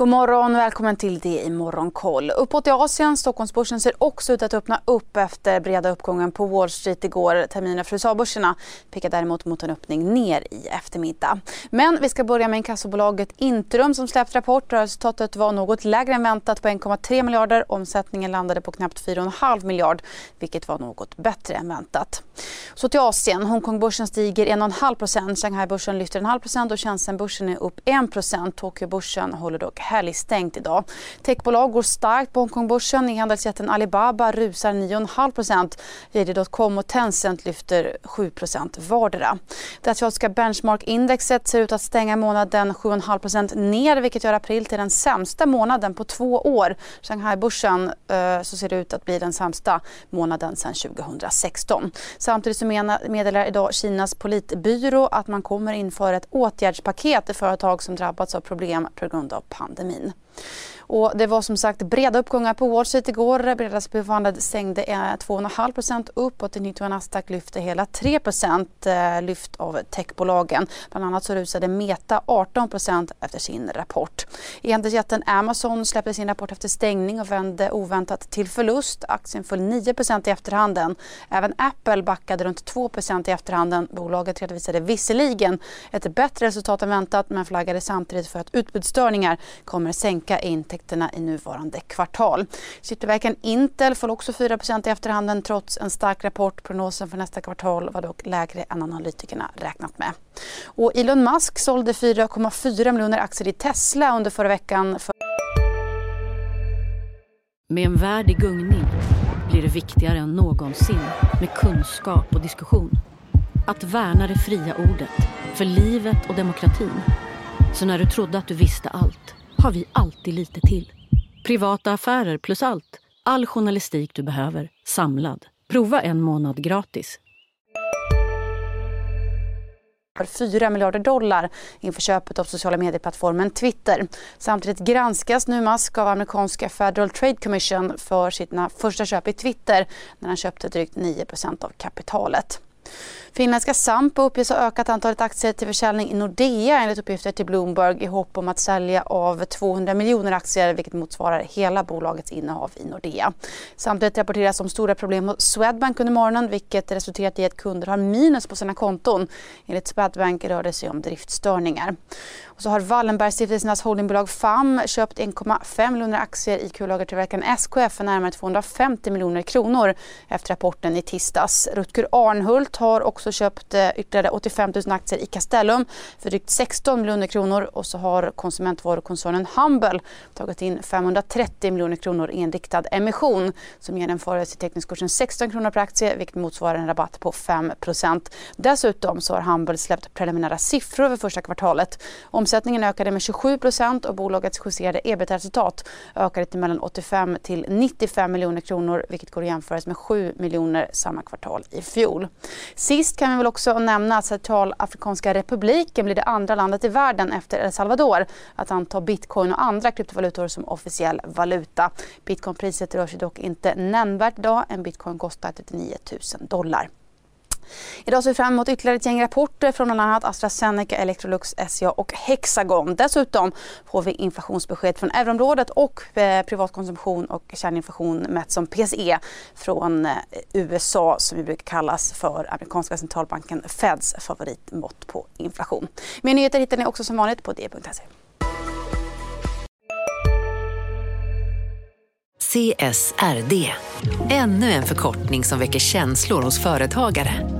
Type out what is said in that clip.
God morgon välkommen till det i Morgonkoll. Uppåt i Asien, Stockholmsbörsen ser också ut att öppna upp efter breda uppgången på Wall Street igår. Terminen för USA-börserna pekar däremot mot en öppning ner i eftermiddag. Men vi ska börja med inkassobolaget Intrum som släppt rapport. Resultatet var något lägre än väntat på 1,3 miljarder. Omsättningen landade på knappt 4,5 miljard vilket var något bättre än väntat. Så till Asien. Hongkongbörsen stiger 1,5 Shanghaibörsen lyfter 1,5 och Shenzhenbörsen är upp 1 Tokyobörsen håller dock helgstängt idag. Techbolag går starkt på Hongkongbörsen. E-handelsjätten Alibaba rusar 9,5. JD.com och Tencent lyfter 7 vardera. Det asiatiska benchmark-indexet ser ut att stänga månaden 7,5 ner vilket gör april till den sämsta månaden på två år. Shanghai-börsen eh, så ser det ut att bli den sämsta månaden sedan 2016. Samtidigt så meddelar idag Kinas politbyrå att man kommer införa ett åtgärdspaket till företag som drabbats av problem på grund av pandemin. pandemin. Och det var som sagt breda uppgångar på Wall Street igår. Breda befallande stängde 2,5% upp och till nytt Nasdaq lyfte hela 3 eh, lyft av techbolagen. Bland annat så rusade Meta 18% efter sin rapport. E-handelsjätten Amazon släppte sin rapport efter stängning och vände oväntat till förlust. Aktien föll 9% i efterhanden. Även Apple backade runt 2% i efterhanden. Bolaget redovisade visserligen ett bättre resultat än väntat men flaggade samtidigt för att utbudsstörningar kommer sänka intäkterna intäkterna i nuvarande kvartal. Chiptillverkaren Intel föll också 4% i efterhanden trots en stark rapport. Prognosen för nästa kvartal var dock lägre än analytikerna räknat med. Och Elon Musk sålde 4,4 miljoner aktier i Tesla under förra veckan. För... Med en värld i gungning blir det viktigare än någonsin med kunskap och diskussion. Att värna det fria ordet, för livet och demokratin. Så när du trodde att du visste allt har vi alltid lite till. Privata affärer plus allt. All journalistik du behöver, samlad. Prova en månad gratis. 4 miljarder dollar inför köpet av sociala medieplattformen Twitter. Samtidigt granskas nu Musk av amerikanska Federal Trade Commission för sina första köp i Twitter när han köpte drygt 9% av kapitalet. Finländska Sampo uppges ha ökat antalet aktier till försäljning i Nordea enligt uppgifter till Bloomberg i hopp om att sälja av 200 miljoner aktier vilket motsvarar hela bolagets innehav i Nordea. Samtidigt rapporteras om stora problem hos Swedbank under morgonen vilket resulterat i att kunder har minus på sina konton. Enligt Swedbank rör det sig om driftstörningar. Och så har Wallenbergstiftelsernas holdingbolag FAM köpt 1,5 miljoner aktier i kullagertillverkaren SKF för närmare 250 miljoner kronor efter rapporten i tisdags. Rutger Arnhult har också också köpt eh, ytterligare 85 000 aktier i Castellum för drygt 16 miljoner kronor och så har konsumentvarukoncernen Humble tagit in 530 miljoner kronor i en riktad emission som genomfördes till teckningskursen 16 kronor per aktie vilket motsvarar en rabatt på 5% Dessutom så har Humble släppt preliminära siffror för första kvartalet. Omsättningen ökade med 27% och bolagets justerade ebit-resultat ökade till mellan 85 till 95 miljoner kronor vilket går att jämföras med 7 miljoner samma kvartal i fjol. Sist kan vi väl också nämna att Centralafrikanska republiken blir det andra landet i världen efter El Salvador att anta bitcoin och andra kryptovalutor som officiell valuta. Bitcoinpriset rör sig dock inte nämnvärt idag. En bitcoin kostar 39 000 dollar. Idag ser vi fram emot ytterligare ett gäng rapporter från bland annat AstraZeneca, Electrolux, SCA och Hexagon. Dessutom får vi inflationsbesked från euroområdet och eh, privatkonsumtion och kärninflation mätt som PCE från eh, USA som vi brukar kallas för amerikanska centralbanken Feds favoritmått på inflation. Mer nyheter hittar ni också som vanligt på d.se. CSRD, ännu en förkortning som väcker känslor hos företagare.